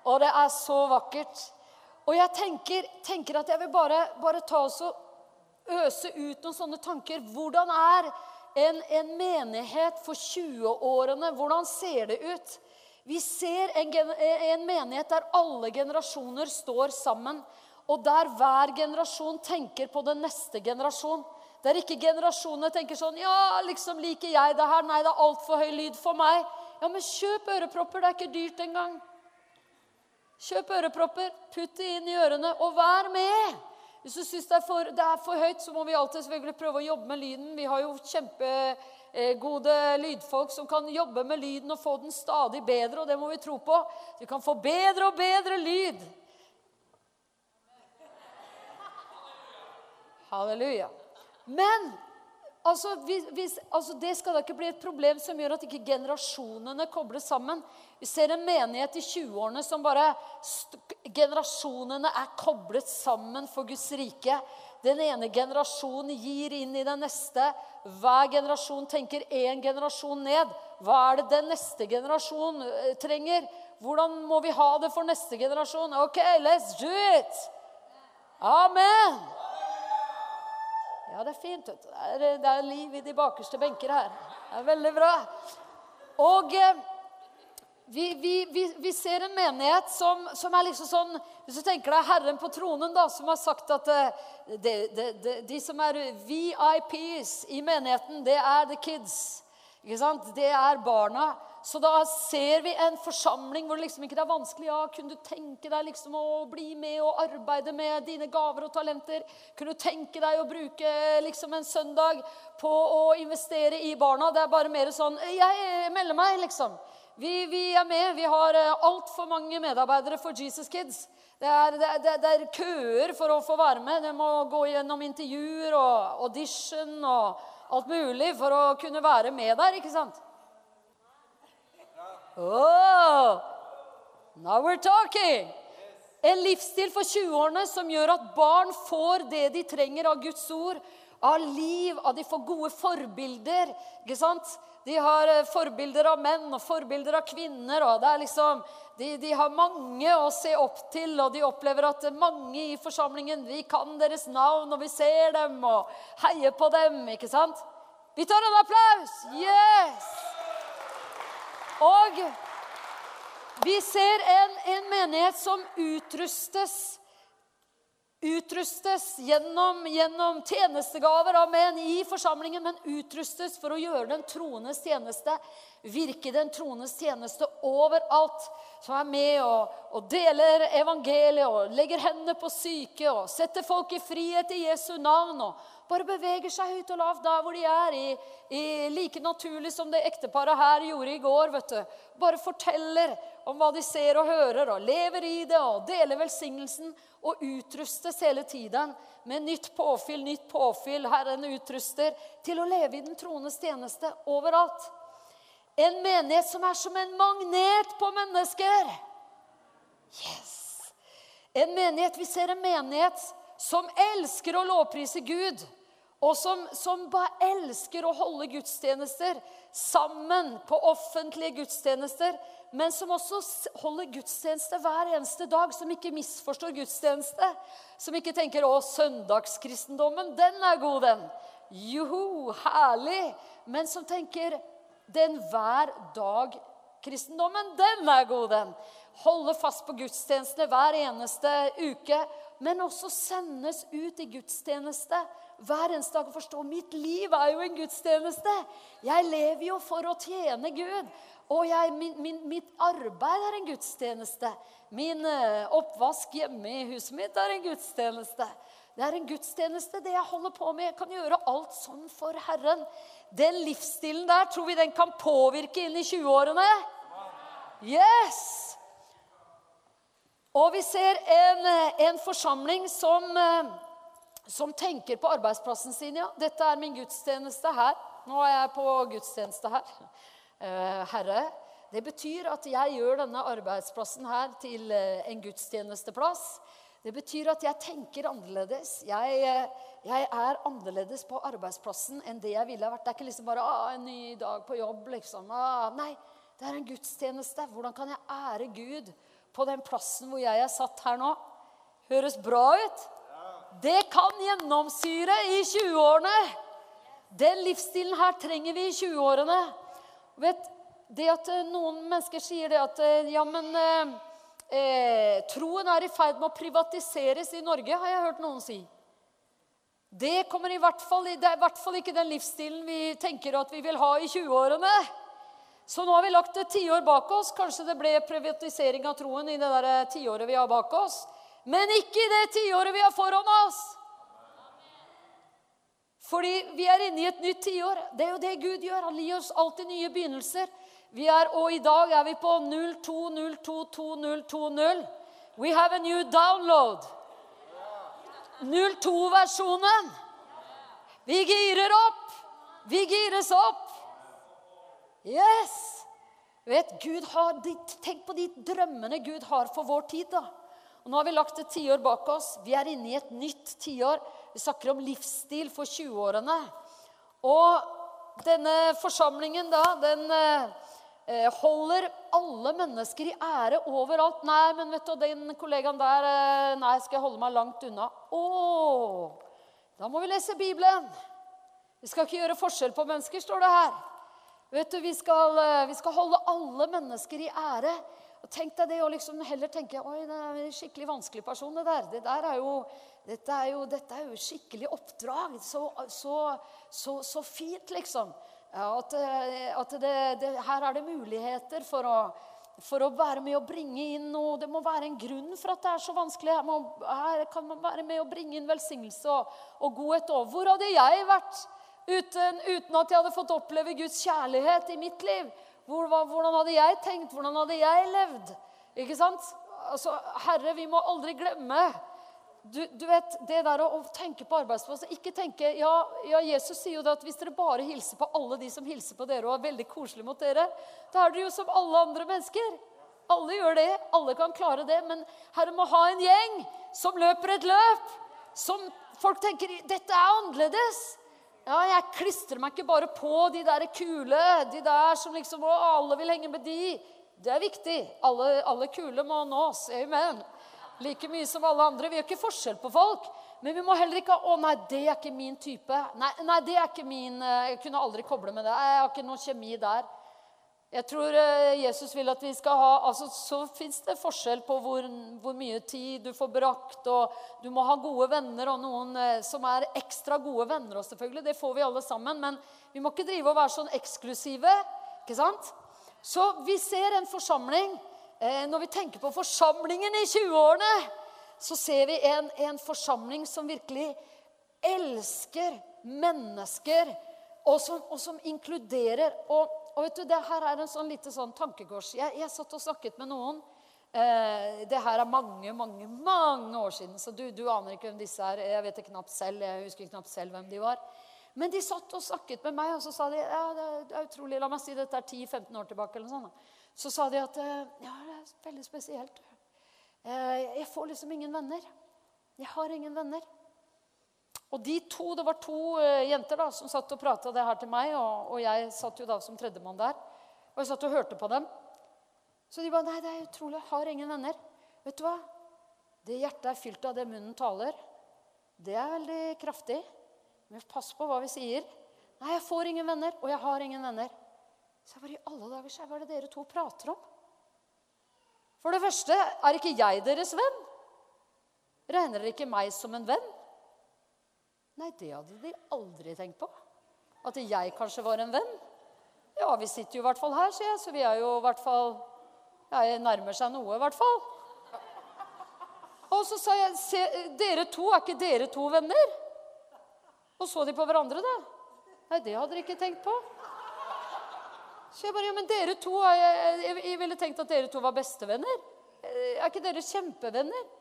Og det er så vakkert. Og jeg tenker, tenker at jeg vil bare, bare ta oss og øse ut noen sånne tanker. Hvordan er en, en menighet for 20-årene, hvordan ser det ut? Vi ser en, en menighet der alle generasjoner står sammen. Og der hver generasjon tenker på den neste generasjon. Der ikke generasjonene tenker sånn Ja, liksom liker jeg det her? Nei, det er altfor høy lyd for meg. Ja, men kjøp ørepropper. Det er ikke dyrt engang. Kjøp ørepropper, putt det inn i ørene, og vær med. Hvis du syns det, det, er for høyt, så må vi alltid selvfølgelig prøve å jobbe med lyden. Vi har jo kjempegode lydfolk som kan jobbe med lyden og få den stadig bedre, og det må vi tro på. Vi kan få bedre og bedre lyd. Halleluja. Men Altså, hvis, altså, Det skal da ikke bli et problem som gjør at ikke generasjonene kobles sammen. Vi ser en menighet i 20-årene som bare Generasjonene er koblet sammen for Guds rike. Den ene generasjonen gir inn i den neste. Hver generasjon tenker én generasjon ned. Hva er det den neste generasjon eh, trenger? Hvordan må vi ha det for neste generasjon? OK, let's do it! Amen! Ja, det er fint. vet. Det er, det er liv i de bakerste benker her. Det er veldig bra. Og eh, vi, vi, vi, vi, ser en menighet som, som, er liksom sånn Hvis du tenker deg Herren på tronen, da, som har sagt at eh, de, de, de som er VIPs i menigheten, det er the kids. Ikke sant? Det er barna. Så da ser vi en forsamling hvor det liksom ikke er vanskelig. Ja, kunne du tenke deg liksom å bli med og arbeide med dine gaver og talenter? Kunne du tenke deg å bruke liksom en søndag på å investere i barna? Det er bare mer sånn Jeg melder meg, liksom. Vi, vi er med. Vi har eh, altfor mange medarbeidere for Jesus Kids. Det er, det, er, det er, køer for å få være med. De må gå gjennom intervjuer og audition og alt mulig for å kunne være med der. ikke sant? Oh, now we're talking! En livsstil for 20-årene som gjør at barn får det de trenger av Guds ord. Av liv, av de får gode forbilder. ikke sant? De har eh, forbilder av menn og forbilder av kvinner. og det er liksom, de, de, har mange å se opp til, og de opplever at mange i forsamlingen vi kan deres navn, og vi ser dem og heier på dem. ikke sant? Vi tar en applaus! Yes! Og vi ser en, en menighet som utrustes utrustes gjennom, gjennom tjenestegaver av menn i forsamlingen, men utrustes for å gjøre den troendes tjeneste, virke den troendes tjeneste overalt. Som er med og, og deler evangeliet og legger hendene på syke og setter folk i frihet i Jesu navn. og bare beveger seg høyt og lavt der hvor de er, i, i like naturlig som det ekteparet her gjorde i går. vet du. Bare forteller om hva de ser og hører, og lever i det og deler velsignelsen. Og utrustes hele tiden med nytt påfyll, nytt påfyll. Herren utruster til å leve i den troendes tjeneste overalt. En menighet som er som en magnet på mennesker. Yes! En menighet, Vi ser en menighet som elsker å lovprise Gud og som, som, bare elsker å holde gudstjenester sammen på offentlige gudstjenester, men som også holder gudstjeneste hver eneste dag, som ikke misforstår gudstjeneste. Som ikke tenker 'Å, søndagskristendommen, den er god, den'. Joho, herlig. Men som tenker 'Den hver dag-kristendommen, den er god, den'. Holde fast på gudstjenestene hver eneste uke, men også sendes ut i gudstjeneste hver eneste dag å forstå mitt liv er jo en gudstjeneste. Jeg lever jo for å tjene Gud. Og jeg, min, min, mitt arbeid er en gudstjeneste. Min uh, oppvask hjemme i huset mitt er en gudstjeneste. Det er en gudstjeneste, det jeg holder på med. Jeg kan gjøre alt sånn for Herren. Den livsstilen der, tror vi den kan påvirke inn i 20-årene? Yes! Og vi ser en, eh, en forsamling som uh, som tenker på arbeidsplassen sin. Ja, dette er min gudstjeneste her. Nå er jeg på gudstjeneste her. Uh, herre, det betyr at jeg gjør denne arbeidsplassen her til uh, en gudstjenesteplass. Det betyr at jeg tenker annerledes. Jeg, uh, jeg, er annerledes på arbeidsplassen enn det jeg ville vært. Det er ikke liksom bare ah, en ny dag på jobb. liksom. Ah, nei, det er en gudstjeneste. Hvordan kan jeg ære Gud på den plassen hvor jeg er satt her nå? Høres bra ut? Det kan gjennomsyre i 20-årene. Den livsstilen her trenger vi i 20-årene. Vet, det at eh, Noen mennesker sier det at eh, ja, men eh, eh, troen er i ferd med å privatiseres i Norge, har jeg hørt noen si. Det, i hvert fall, det er i hvert fall ikke den livsstilen vi tenker at vi vil ha i 20-årene. Så nå har vi lagt et tiår bak oss. Kanskje det ble privatisering av troen i det tiåret vi har bak oss. Men ikke i det tiåret vi har foran oss. Fordi vi er inne i et nytt tiår. Det er jo det Gud gjør. Han gir oss alltid nye begynnelser. Vi er, og i dag er vi på 02022020. We have a new download. 02-versjonen. Vi girer opp. Vi gires opp. Yes! Vet, Gud har, Tenk på de drømmene Gud har for vår tid. da. Og nå har vi lagt et tiår bak oss. Vi er inne i et nytt tiår. Vi snakker om livsstil for 20-årene. Og denne forsamlingen, da, den eh, holder alle mennesker i ære overalt. Nei, men vet du, den kollegaen der eh, Nei, skal jeg holde meg langt unna? Å! Da må vi lese Bibelen. Vi skal ikke gjøre forskjell på mennesker, står det her. Vet du, Vi skal, eh, vi skal holde alle mennesker i ære. Og Tenk deg det å liksom heller tenke Oi, det er en skikkelig vanskelig person, det der. Det der er jo, dette, er jo, dette skikkelig oppdrag. Så, så, så, så fint, liksom. At, at det, det, her er det muligheter for å, for å være med å bringe inn noe. Det må være en grunn for at det er så vanskelig. Her, må, her kan man være med å bringe inn velsignelse og, og godhet. Og hvor hadde jeg vært uten, uten at jeg hadde fått oppleve Guds kjærlighet i mitt liv? Hvordan hadde jeg tenkt? Hvordan hadde jeg levd? Ikke sant? Altså, Herre, vi må aldri glemme du, du vet, Det der å, tenke på arbeidsplassen Ikke tenke ja, ja, Jesus sier jo det at hvis dere bare hilser på alle de som hilser på dere og er veldig koselige mot dere, da er dere jo som alle andre mennesker. Alle gjør det. Alle kan klare det. Men Herre må ha en gjeng som løper et løp. Som folk tenker dette er annerledes. Ja, jeg klistrer meg ikke bare på de der kule, de der som liksom Å, alle vil henge med de. Det er viktig. Alle, alle kule må nås. Amen. Like mye som alle andre. Vi gjør ikke forskjell på folk. Men vi må heller ikke ha 'Å, nei, det er ikke min type'. Nei, nei, det er ikke min eh, Jeg kunne aldri koble med det. Jeg har ikke noe kjemi der. Jeg tror eh, Jesus vil at vi skal ha altså Så fins det forskjell på hvor, hvor, mye tid du får brakt, og du må ha gode venner, og noen eh, som er ekstra gode venner. Og selvfølgelig, Det får vi alle sammen, men vi må ikke drive og være sånn eksklusive. ikke sant? Så vi ser en forsamling. Eh, når vi tenker på forsamlingen i 20-årene, så ser vi en, en forsamling som virkelig elsker mennesker, og som, og som inkluderer. og og vet du, det her er en sånn lite sånn tankekors. Jeg, jeg satt og snakket med noen. Eh, det her er mange, mange mange år siden, så du, du, aner ikke hvem disse er. Jeg vet det knapt selv, jeg husker knapt selv hvem de var. Men de satt og snakket med meg, og så sa de ja, det er utrolig, La meg si dette er 10-15 år tilbake. eller sånn. Så sa de at eh, ja, det er veldig spesielt. Eh, jeg får liksom ingen venner. Jeg har ingen venner. Og de to, Det var to uh, jenter da, som satt og prata det her til meg, og, og, jeg satt jo da som tredjemann der. Og jeg satt og hørte på dem. Så de bare 'Nei, det er utrolig. Jeg har ingen venner.' Vet du hva? Det hjertet er fylt av det munnen taler, det er veldig kraftig. Men pass på hva vi sier. 'Nei, jeg får ingen venner, og jeg har ingen venner.' Så jeg bare, i alle dager, så hva er det dere to prater om? For det første, er ikke jeg deres venn? Regner dere ikke meg som en venn? Nei, det hadde de aldri tenkt på. At jeg kanskje var en venn. Ja, vi sitter jo i hvert fall her, sier jeg, så vi er jo i hvert fall Jeg nærmer seg noe, i hvert fall. Og så sa jeg Se, dere to, er ikke dere to venner? Og så de på hverandre, da. Nei, det hadde de ikke tenkt på. Så jeg bare Ja, men dere to jeg, jeg, jeg ville tenkt at dere to var bestevenner. Er ikke dere kjempevenner?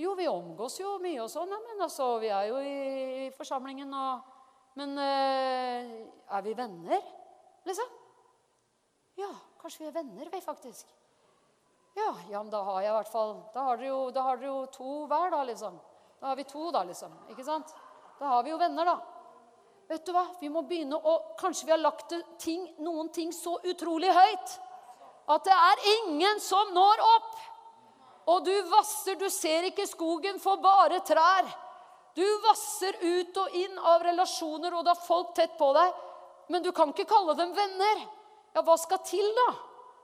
Jo, vi omgås jo mye og sånn, men altså, vi er jo i, forsamlingen og Men øh, er vi venner, liksom? Ja, kanskje vi er venner, vi, faktisk. Ja, ja, men da har jeg i hvert fall Da har dere jo, jo to hver, da, liksom. Da har vi to, da, liksom. Ikke sant? Da har vi jo venner, da. Vet du hva? Vi må begynne å Kanskje vi har lagt ting, noen ting så utrolig høyt at det er ingen som når opp. Og du vasser, du ser ikke skogen for bare trær. Du vasser ut og inn av relasjoner, og det er folk tett på deg. Men du kan ikke kalle dem venner. Ja, hva skal til, da?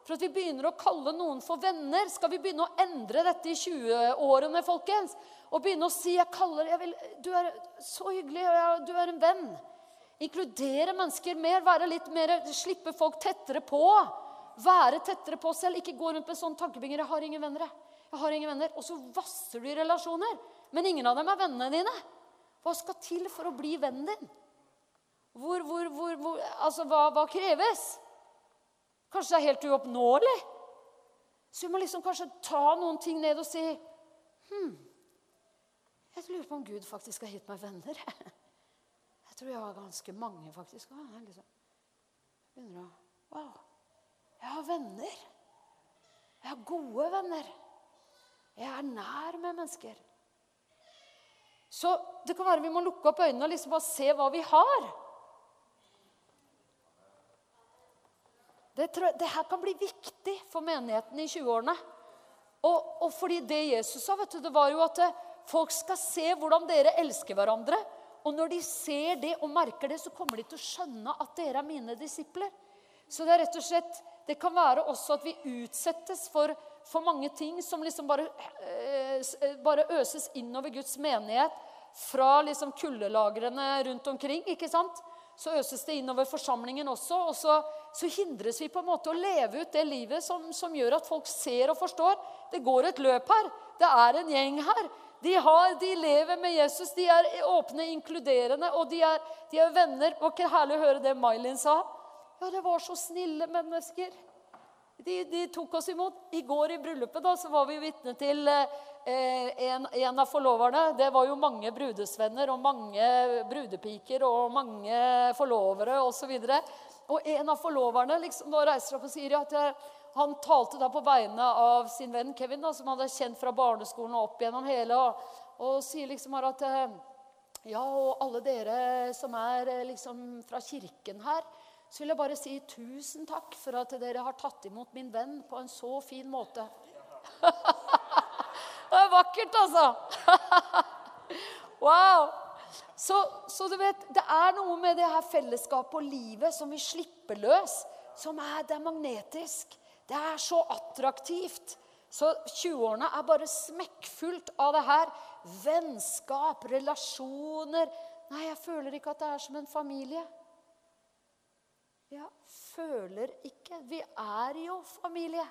For at vi begynner å kalle noen for venner. Skal vi begynne å endre dette i 20-årene, folkens? Og begynne å si jeg kaller, jeg vil, 'Du er så hyggelig, du er en venn.' Inkludere mennesker mer, være litt mer, slippe folk tettere på. Være tettere på selv. Ikke gå rundt med sånn tankebinger 'Jeg har ingen venner', jeg. Jeg har ingen venner. Og så vasser du i relasjoner. Men ingen av dem er vennene dine. Hva skal til for å bli vennen din? Hvor, hvor, hvor, altså, hva, hva, kreves? Kanskje det er helt uoppnåelig? Så vi må liksom kanskje ta noen ting ned og si hm, Jeg lurer på om Gud faktisk har gitt meg venner. Jeg tror jeg har ganske mange, faktisk. Jeg liksom begynner å Wow. Jeg har venner. Jeg har gode venner. Jeg er nær med mennesker. Så det kan være vi må lukke opp øynene og liksom bare se hva vi har. Det, det her kan bli viktig for menigheten i 20-årene. Og, og, fordi det Jesus sa, vet du, det var jo at eh, folk skal se hvordan dere elsker hverandre. Og når de ser det og merker det, så kommer de til å skjønne at dere er mine disipler. Så det er rett og slett, det kan være også at vi utsettes for for mange ting som liksom bare, eh, eh, bare øses innover Guds menighet fra liksom kuldelagrene rundt omkring. ikke sant? Så øses det innover forsamlingen også. Og så, så, hindres vi på en måte å leve ut det livet som, som, gjør at folk ser og forstår. Det går et løp her. Det er en gjeng her. De, har, de lever med Jesus. De er åpne, inkluderende, og de er, de er venner. Var ikke herlig å høre det Mailin sa. Ja, det var så snille mennesker. De, de, tok oss imot. I går i bryllupet da, så var vi vitne til eh, en, en, av forloverne. Det var jo mange brudesvenner og mange brudepiker og mange forlovere osv. Og, så og en av forloverne liksom, da reiser opp og sier at jeg, eh, han talte da på vegne av sin venn Kevin, da, som han hadde kjent fra barneskolen og opp gjennom hele, og, og sier liksom her at eh, ja, og alle dere som er eh, liksom fra kirken her så vil jeg bare si tusen takk for at dere har tatt imot min venn på en så fin måte. det er vakkert, altså. wow. Så, så, du vet, det er noe med det her fellesskapet og livet som vi slipper løs som er Det er magnetisk. Det er så attraktivt. Så 20-årene er bare smekkfullt av det her. Vennskap, relasjoner Nei, jeg føler ikke at det er som en familie. Ja, føler ikke. Vi er jo familie.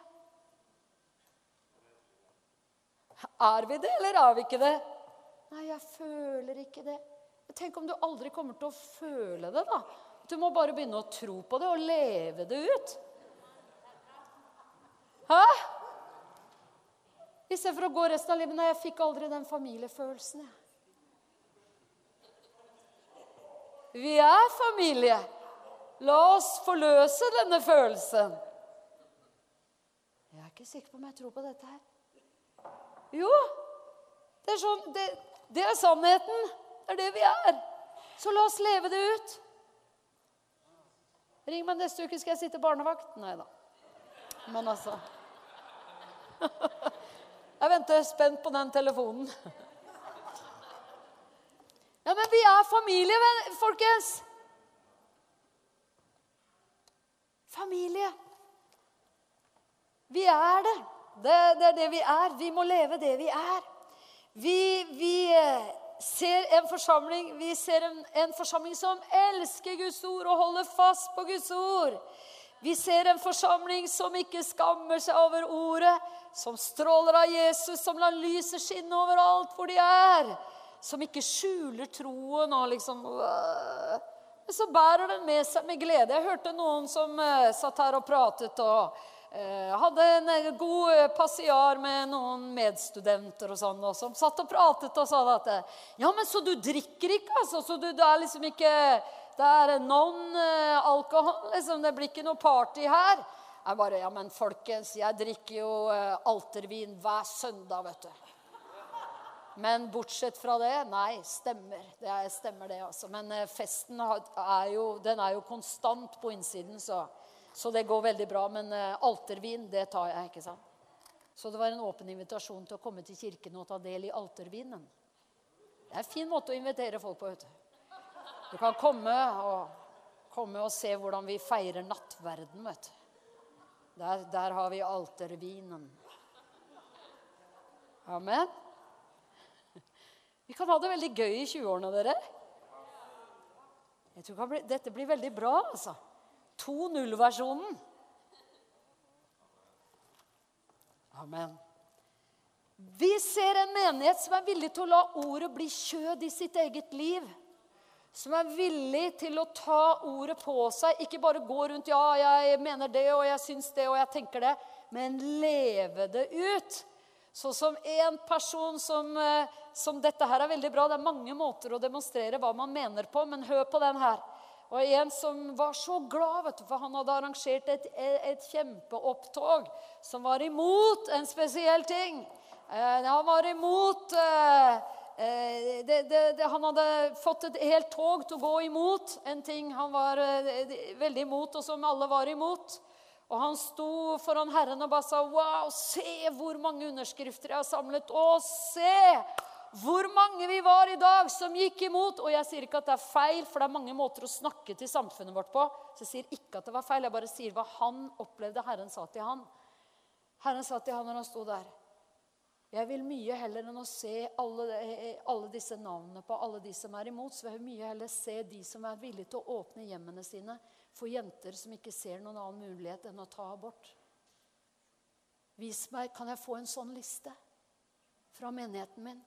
Er vi det, eller er vi ikke det? Nei, jeg føler ikke det. Tenk om du aldri kommer til å føle det, da. Du må bare begynne å tro på det og leve det ut. Hæ? Istedenfor å gå resten av livet Nei, jeg fikk aldri den familiefølelsen. jeg. Vi er familie. La oss forløse denne følelsen. Jeg er ikke sikker på om jeg tror på dette her. Jo, det er, sånn, det, det er sannheten. Det er det vi er. Så la oss leve det ut. Ring meg neste uke, skal jeg sitte barnevakt? Nei da. Men altså Jeg venter spent på den telefonen. Ja, men vi er familie, folkens. Familie. Vi er det. det. Det er det vi er. Vi må leve det vi er. Vi, vi eh, ser en forsamling vi ser en, en, forsamling som elsker Guds ord og holder fast på Guds ord. Vi ser en forsamling som ikke skammer seg over ordet, som stråler av Jesus, som lar lyset skinne overalt hvor de er som ikke skjuler troen og liksom øh, Så bærer den med seg med glede. Jeg hørte noen som uh, satt her og pratet og uh, hadde en god passiar med noen medstudenter og sånn, og som satt og pratet og sa at Ja, men så du drikker ikke, altså? Så du, det er liksom ikke Det er non-alkohol, liksom? Det blir ikke noe party her? Jeg bare Ja, men folkens, jeg drikker jo uh, altervin hver søndag, vet du. Men bortsett fra det Nei, stemmer. Det er, stemmer det, altså. Men eh, festen er jo, den er jo konstant på innsiden, så, så det går veldig bra. Men eh, altervin, det tar jeg, ikke sant? Så det var en åpen invitasjon til å komme til kirken og ta del i altervinen. Det er en fin måte å invitere folk på. vet Du Du kan komme og, komme og se hvordan vi feirer nattverden. vet du. Der, der har vi altervinen. Amen. Vi kan ha det veldig gøy i 20-årene, dere. Jeg tror Dette blir veldig bra, altså. 2.0-versjonen. Amen. Vi ser en menighet som er villig til å la ordet bli kjød i sitt eget liv. Som er villig til å ta ordet på seg. Ikke bare gå rundt 'ja, jeg mener det, og jeg syns det, og jeg tenker det', men leve det ut. Sånn som en person som, eh, som, Dette her er veldig bra. Det er mange måter å demonstrere hva man mener på, men hør på den her. Og en som var så glad, vet du, for han hadde arrangert et, et kjempeopptog som var imot en spesiell ting. Eh, han var imot eh, eh, det, det, det, Han hadde fått et helt tog til å gå imot en ting han var eh, veldig imot, og som alle var imot. Og han sto foran Herren og bare sa, 'Wow, se hvor mange underskrifter jeg har samlet.' 'Å, se hvor mange vi var i dag som gikk imot.' Og jeg sier ikke at det er feil, for det er mange måter å snakke til samfunnet vårt på. Så jeg sier ikke at det var feil, jeg bare sier hva han opplevde Herren sa til han. Herren sa til han når han sto der. Jeg vil mye heller enn å se alle, alle, disse navnene på alle de som er imot, så vil jeg mye heller se de som er villige til å åpne hjemmene sine for jenter som ikke ser noen annen mulighet enn å ta abort. Vis meg, kan jeg få en sånn liste fra menigheten min?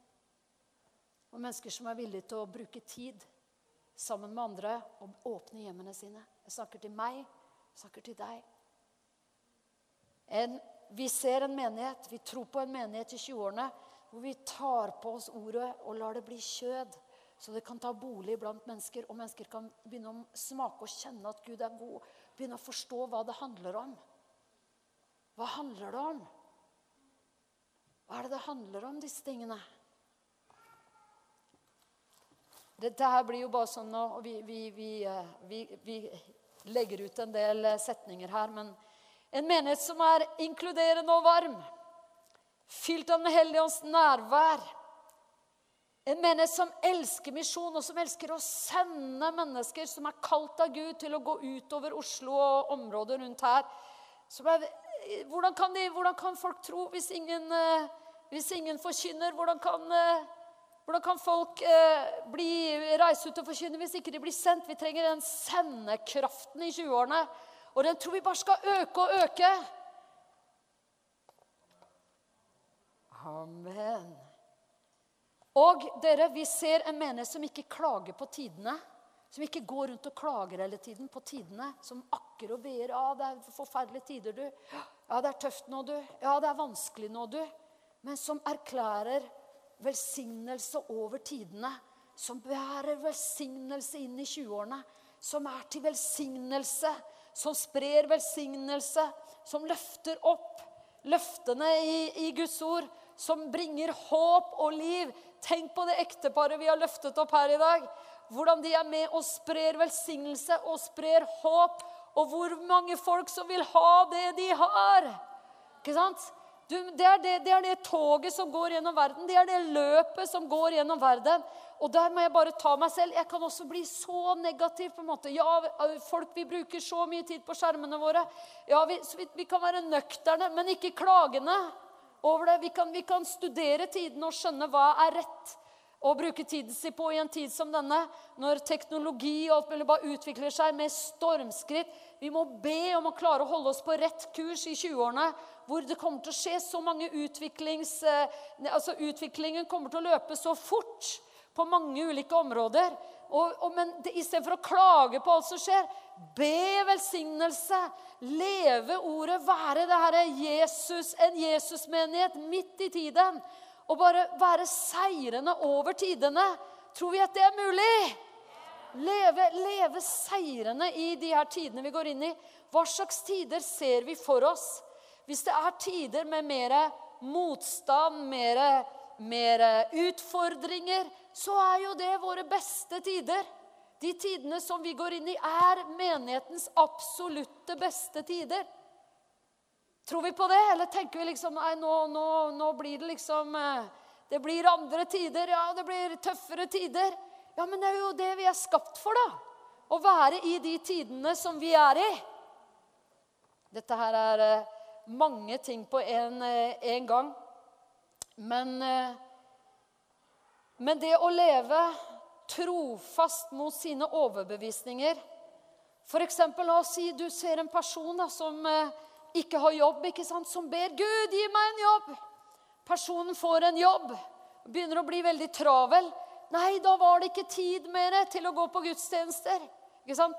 Og mennesker som er villige til å bruke tid sammen med andre og åpne hjemmene sine. Jeg snakker til meg, jeg snakker til deg. En, vi ser en menighet, vi tror på en menighet i 20-årene hvor vi tar på oss ordet og lar det bli kjød. Så det kan ta bolig blant mennesker, og mennesker kan begynne å smake og kjenne at Gud er god. Begynne å forstå hva det handler om. Hva handler det om? Hva er det det handler om, disse tingene? Dette her blir jo bare sånn vi, vi, vi, eh, vi, vi legger ut en del eh, setninger her, men en menighet som er inkluderende og varm, fylt av Den hellige ånds nærvær En menighet som elsker misjon, og som elsker å sende mennesker som er kalt av Gud til å gå utover Oslo og området rundt her. Er, hvordan, kan de, hvordan, kan folk tro hvis ingen, eh, hvis ingen forkynner? Hvordan kan, eh, hvordan kan folk eh, bli, reise ut og forkynne hvis ikke de blir sendt? Vi trenger den sendekraften i 20-årene. Og den tror vi bare skal øke og øke. Amen. Og dere, vi ser en menighet som ikke klager på tidene. Som ikke går rundt og klager hele tiden på tidene. Som akker og veer. Ja, det er forferdelige tider, du. Ja, det er tøft nå, du. Ja, det er vanskelig nå, du. Men som erklærer velsignelse over tidene. Som bærer velsignelse inn i 20-årene. Som er til velsignelse. Som sprer velsignelse. Som løfter opp løftene i, i Guds ord. Som bringer håp og liv Tenk på det ekteparet vi har løftet opp her i dag. Hvordan de er med og sprer velsignelse og sprer håp. Og hvor mange folk som vil ha det de har. Ikke sant? Du, det, er det, det, er det, toget som går gjennom verden. Det er det løpet som går gjennom verden. Og der må jeg bare ta meg selv. Jeg kan også bli så negativ. på en måte. Ja, folk, Vi bruker så mye tid på skjermene våre. Ja, Vi, vi, vi kan være nøkterne, men ikke klagende over det. Vi kan, vi kan studere tidene og skjønne hva er rett å bruke tiden sin på i en tid som denne, når teknologi og alt mulig bare utvikler seg med stormskritt. Vi må be om å klare å holde oss på rett kurs i 20-årene, hvor det kommer til å skje så mange utviklings... Eh, altså Utviklingen kommer til å løpe så fort på mange ulike områder. Og, og, men istedenfor å klage på alt som skjer, be velsignelse. Leve ordet, være det her Jesus, en Jesusmenighet midt i tiden. Og bare være seirende over tidene. Tror vi at det er mulig? Leve, leve seirende i de her tidene vi går inn i. Hva slags tider ser vi for oss? Hvis det er tider med mer motstand, mer, mer utfordringer, så er jo det våre beste tider. De tidene som vi går inn i, er menighetens absolutte beste tider. Tror vi på det, eller tenker vi liksom Nei, nå, nå, nå blir det liksom eh, Det blir andre tider. Ja, det blir tøffere tider. Ja, men det er jo det vi er skapt for, da. Å være i de tidene som vi er i. Dette her er eh, mange ting på en, eh, en gang. Men men det å leve trofast mot sine overbevisninger F.eks. la oss si du ser en person da, som eh, ikke har jobb, ikke sant? som ber 'Gud, gi meg en jobb'. Personen får en jobb, begynner å bli veldig travel. Nei, da var det ikke tid mer til å gå på gudstjenester.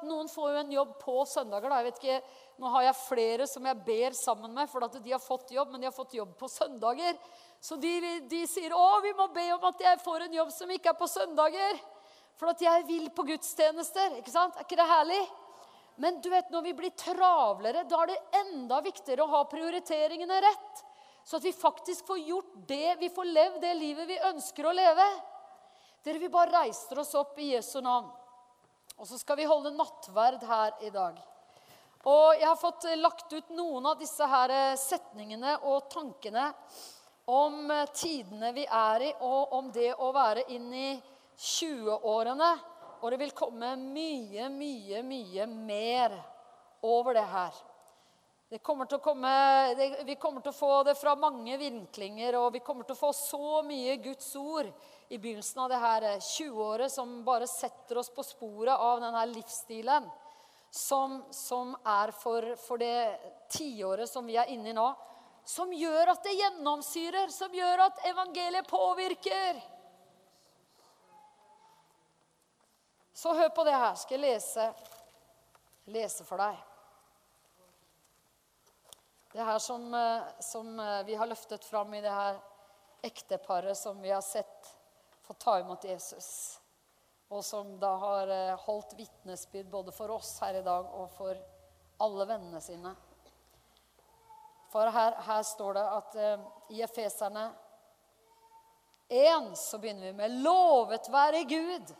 Noen får jo en jobb på søndager. da, jeg vet ikke, Nå har jeg flere som jeg ber sammen med, for at de har fått jobb, men de har fått jobb på søndager. Så de, de, sier 'Å, vi må be om at jeg får en jobb som ikke er på søndager'. For at jeg vil på gudstjenester. ikke sant? Er ikke det herlig? Men du vet, når vi blir travlere, da er det enda viktigere å ha prioriteringene rett. Så at vi faktisk får gjort det, vi får levd det livet vi ønsker å leve. Dere, vi bare reiser oss opp i Jesu navn. Og så skal vi holde nattverd her i dag. Og jeg har fått lagt ut noen av disse her setningene og tankene om eh, tidene vi er i, og om det å være inn i 20-årene. Og det vil komme mye, mye, mye mer over det her. Det kommer komme, det, vi kommer til å få det fra mange vinklinger, og vi kommer til å få så mye Guds ord i begynnelsen av det her 20-året som bare setter oss på sporet av denne livsstilen som, som er for, for det tiåret som vi er inne i nå som gjør at det gjennomsyrer, som gjør at evangeliet påvirker. Så hør på det her. Skal jeg lese, lese for deg. Det her som, eh, som, eh, vi har løftet fram i det her ekteparet som vi har sett få ta imot Jesus. Og som da har eh, holdt vitnesbyrd både for oss her i dag og for alle vennene sine. For her, her står det at eh, i Efeserne 1 så begynner vi med 'Lovet være Gud',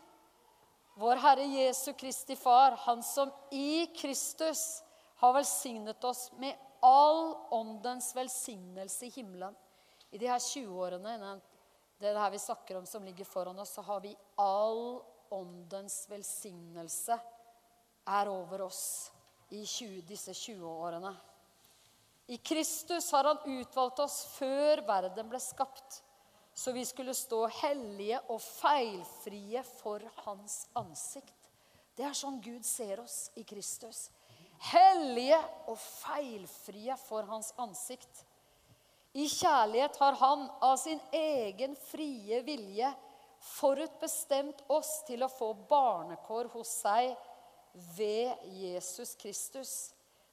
vår Herre Jesu Kristi Far, Han som i Kristus har velsignet oss med all åndens velsignelse i himmelen. I de her 20-årene, jeg er det her vi snakker om som ligger foran oss, så har vi all åndens velsignelse er over oss i 20, disse 20-årene. I Kristus har han utvalgt oss før verden ble skapt, så vi skulle stå hellige og feilfrie for hans ansikt. Det er sånn Gud ser oss i Kristus. Hellige og feilfrie for hans ansikt. I kjærlighet har han av sin egen frie vilje forutbestemt oss til å få barnekår hos seg ved Jesus Kristus.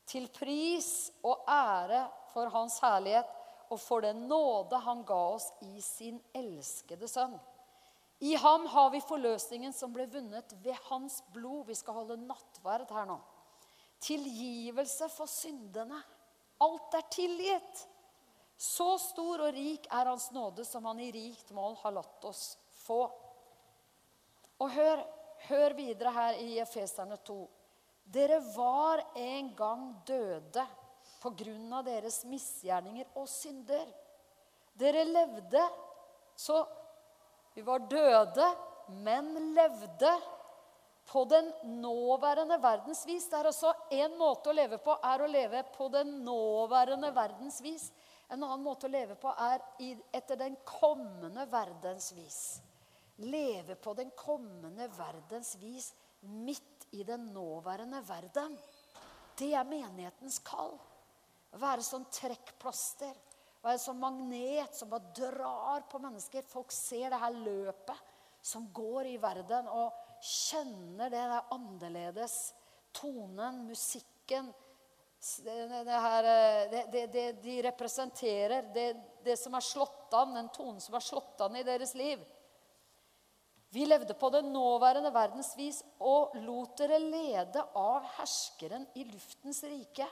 Til pris og ære for hans herlighet og for den nåde han ga oss i sin elskede sønn. I ham har vi forløsningen som ble vunnet ved hans blod. Vi skal holde nattverd her nå. Tilgivelse for syndene. Alt er tilgitt. Så stor og rik er Hans nåde, som Han i rikt mål har latt oss få. Og hør, hør videre her i Efeserne 2. Dere var en gang døde på grunn av deres misgjerninger og synder. Dere levde så Vi var døde, men levde på den nåværende verdens vis. Det er altså én måte å leve på er å leve på den nåværende verdens vis. En annen måte å leve på er etter den kommende verdens vis. Leve på den kommende verdens vis midt i den nåværende verden. Det er menighetens kall. Være som trekkplaster. Være som magnet som bare drar på mennesker. Folk ser det her løpet som går i verden, og kjenner det der annerledes. Tonen, musikken, det, det her, eh, det, det, de representerer det, som er slått an, den tonen som er slått an i deres liv. Vi levde på den nåværende verdens vis og lot dere lede av herskeren i luftens rike.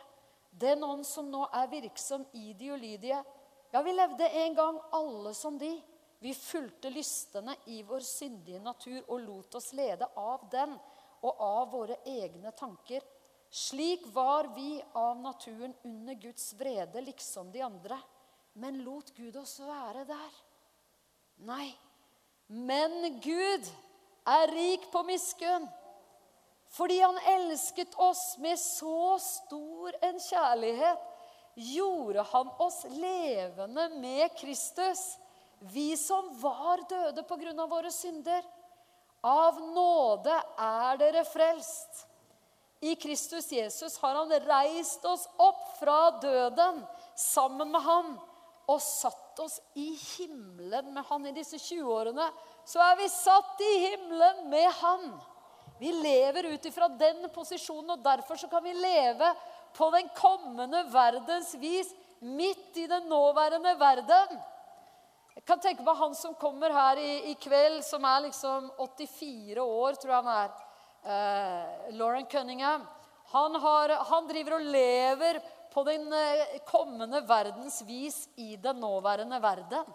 Den ånd som nå er virksom i de ulydige. Ja, vi levde en gang alle som de. Vi fulgte lystene i vår syndige natur og lot oss lede av den og av våre egne tanker. Slik var vi av naturen under Guds vrede, liksom de andre. Men lot Gud oss være der? Nei. Men Gud er rik på miskunn. Fordi han elsket oss med så stor en kjærlighet, gjorde han oss levende med Kristus, vi som var døde på grunn av våre synder. Av nåde er dere frelst. I Kristus Jesus har han reist oss opp fra døden sammen med han og satt oss i himmelen med han. I disse 20-årene så er vi satt i himmelen med han. Vi lever ut ifra den posisjonen, og derfor så kan vi leve på den kommende verdens vis midt i den nåværende verden. Jeg kan tenke meg han som kommer her i, i kveld, som er liksom 84 år, tror jeg han er eh, Lauren Cunningham. Han, har, han, driver og lever på den eh, kommende verdens vis i den nåværende verden.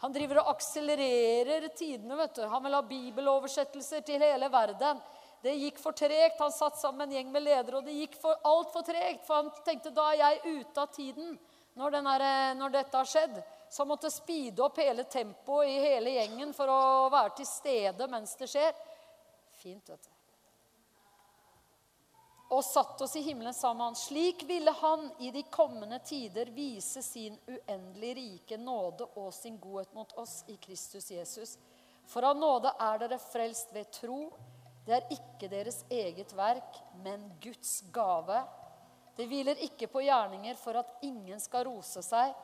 Han driver og akselererer tidene. vet du. Han vil ha bibeloversettelser til hele verden. Det gikk for tregt. Han satt sammen med en gjeng med ledere, og det gikk for altfor tregt. For han tenkte da er jeg ute av tiden når, er, eh, når dette har skjedd. Så han måtte speede opp hele tempoet i hele gjengen for å være til stede mens det skjer. Fint, vet du og satt oss i himmelen sammen. Slik ville han i de kommende tider vise sin uendelig rike nåde og sin godhet mot oss i Kristus Jesus. For av nåde er dere frelst ved tro. Det er ikke deres eget verk, men Guds gave. Det hviler ikke på gjerninger for at ingen skal rose seg.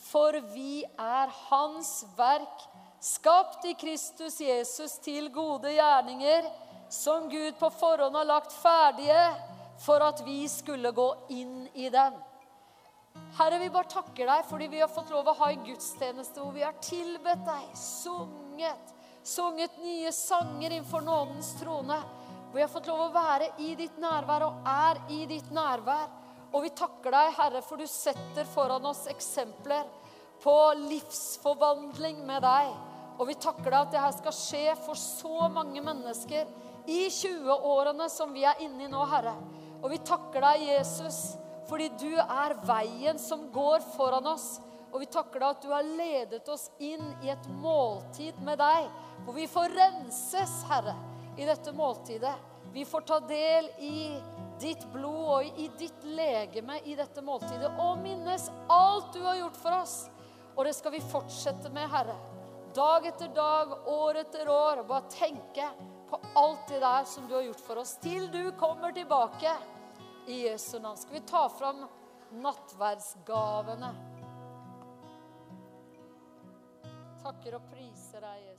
For vi er Hans verk, skapt i Kristus Jesus til gode gjerninger som Gud på forhånd har lagt ferdige for at vi skulle gå inn i den. Herre, vi bare takker deg fordi vi har fått lov å ha en gudstjeneste hvor vi har tilbedt deg, sunget, sunget nye sanger innenfor nådens trone. Hvor vi har fått lov å være i ditt nærvær og er i ditt nærvær. Og vi takker deg, Herre, for du setter foran oss eksempler på livsforvandling med deg. Og vi takker deg at det her skal skje for så mange mennesker i 20-årene som vi er inne i nå, Herre. Og vi takker deg, Jesus, fordi du er veien som går foran oss. Og vi takker deg at du har ledet oss inn i et måltid med deg, hvor vi får renses, Herre, i dette måltidet. Vi får ta del i ditt blod og i ditt legeme i dette måltidet og minnes alt du har gjort for oss. Og det skal vi fortsette med, Herre. Dag etter dag, år etter år. Bare tenke på alt det der som du har gjort for oss, til du kommer tilbake. I Jesu navn skal vi ta fram nattverdsgavene. Takker og priser deg, Jesus.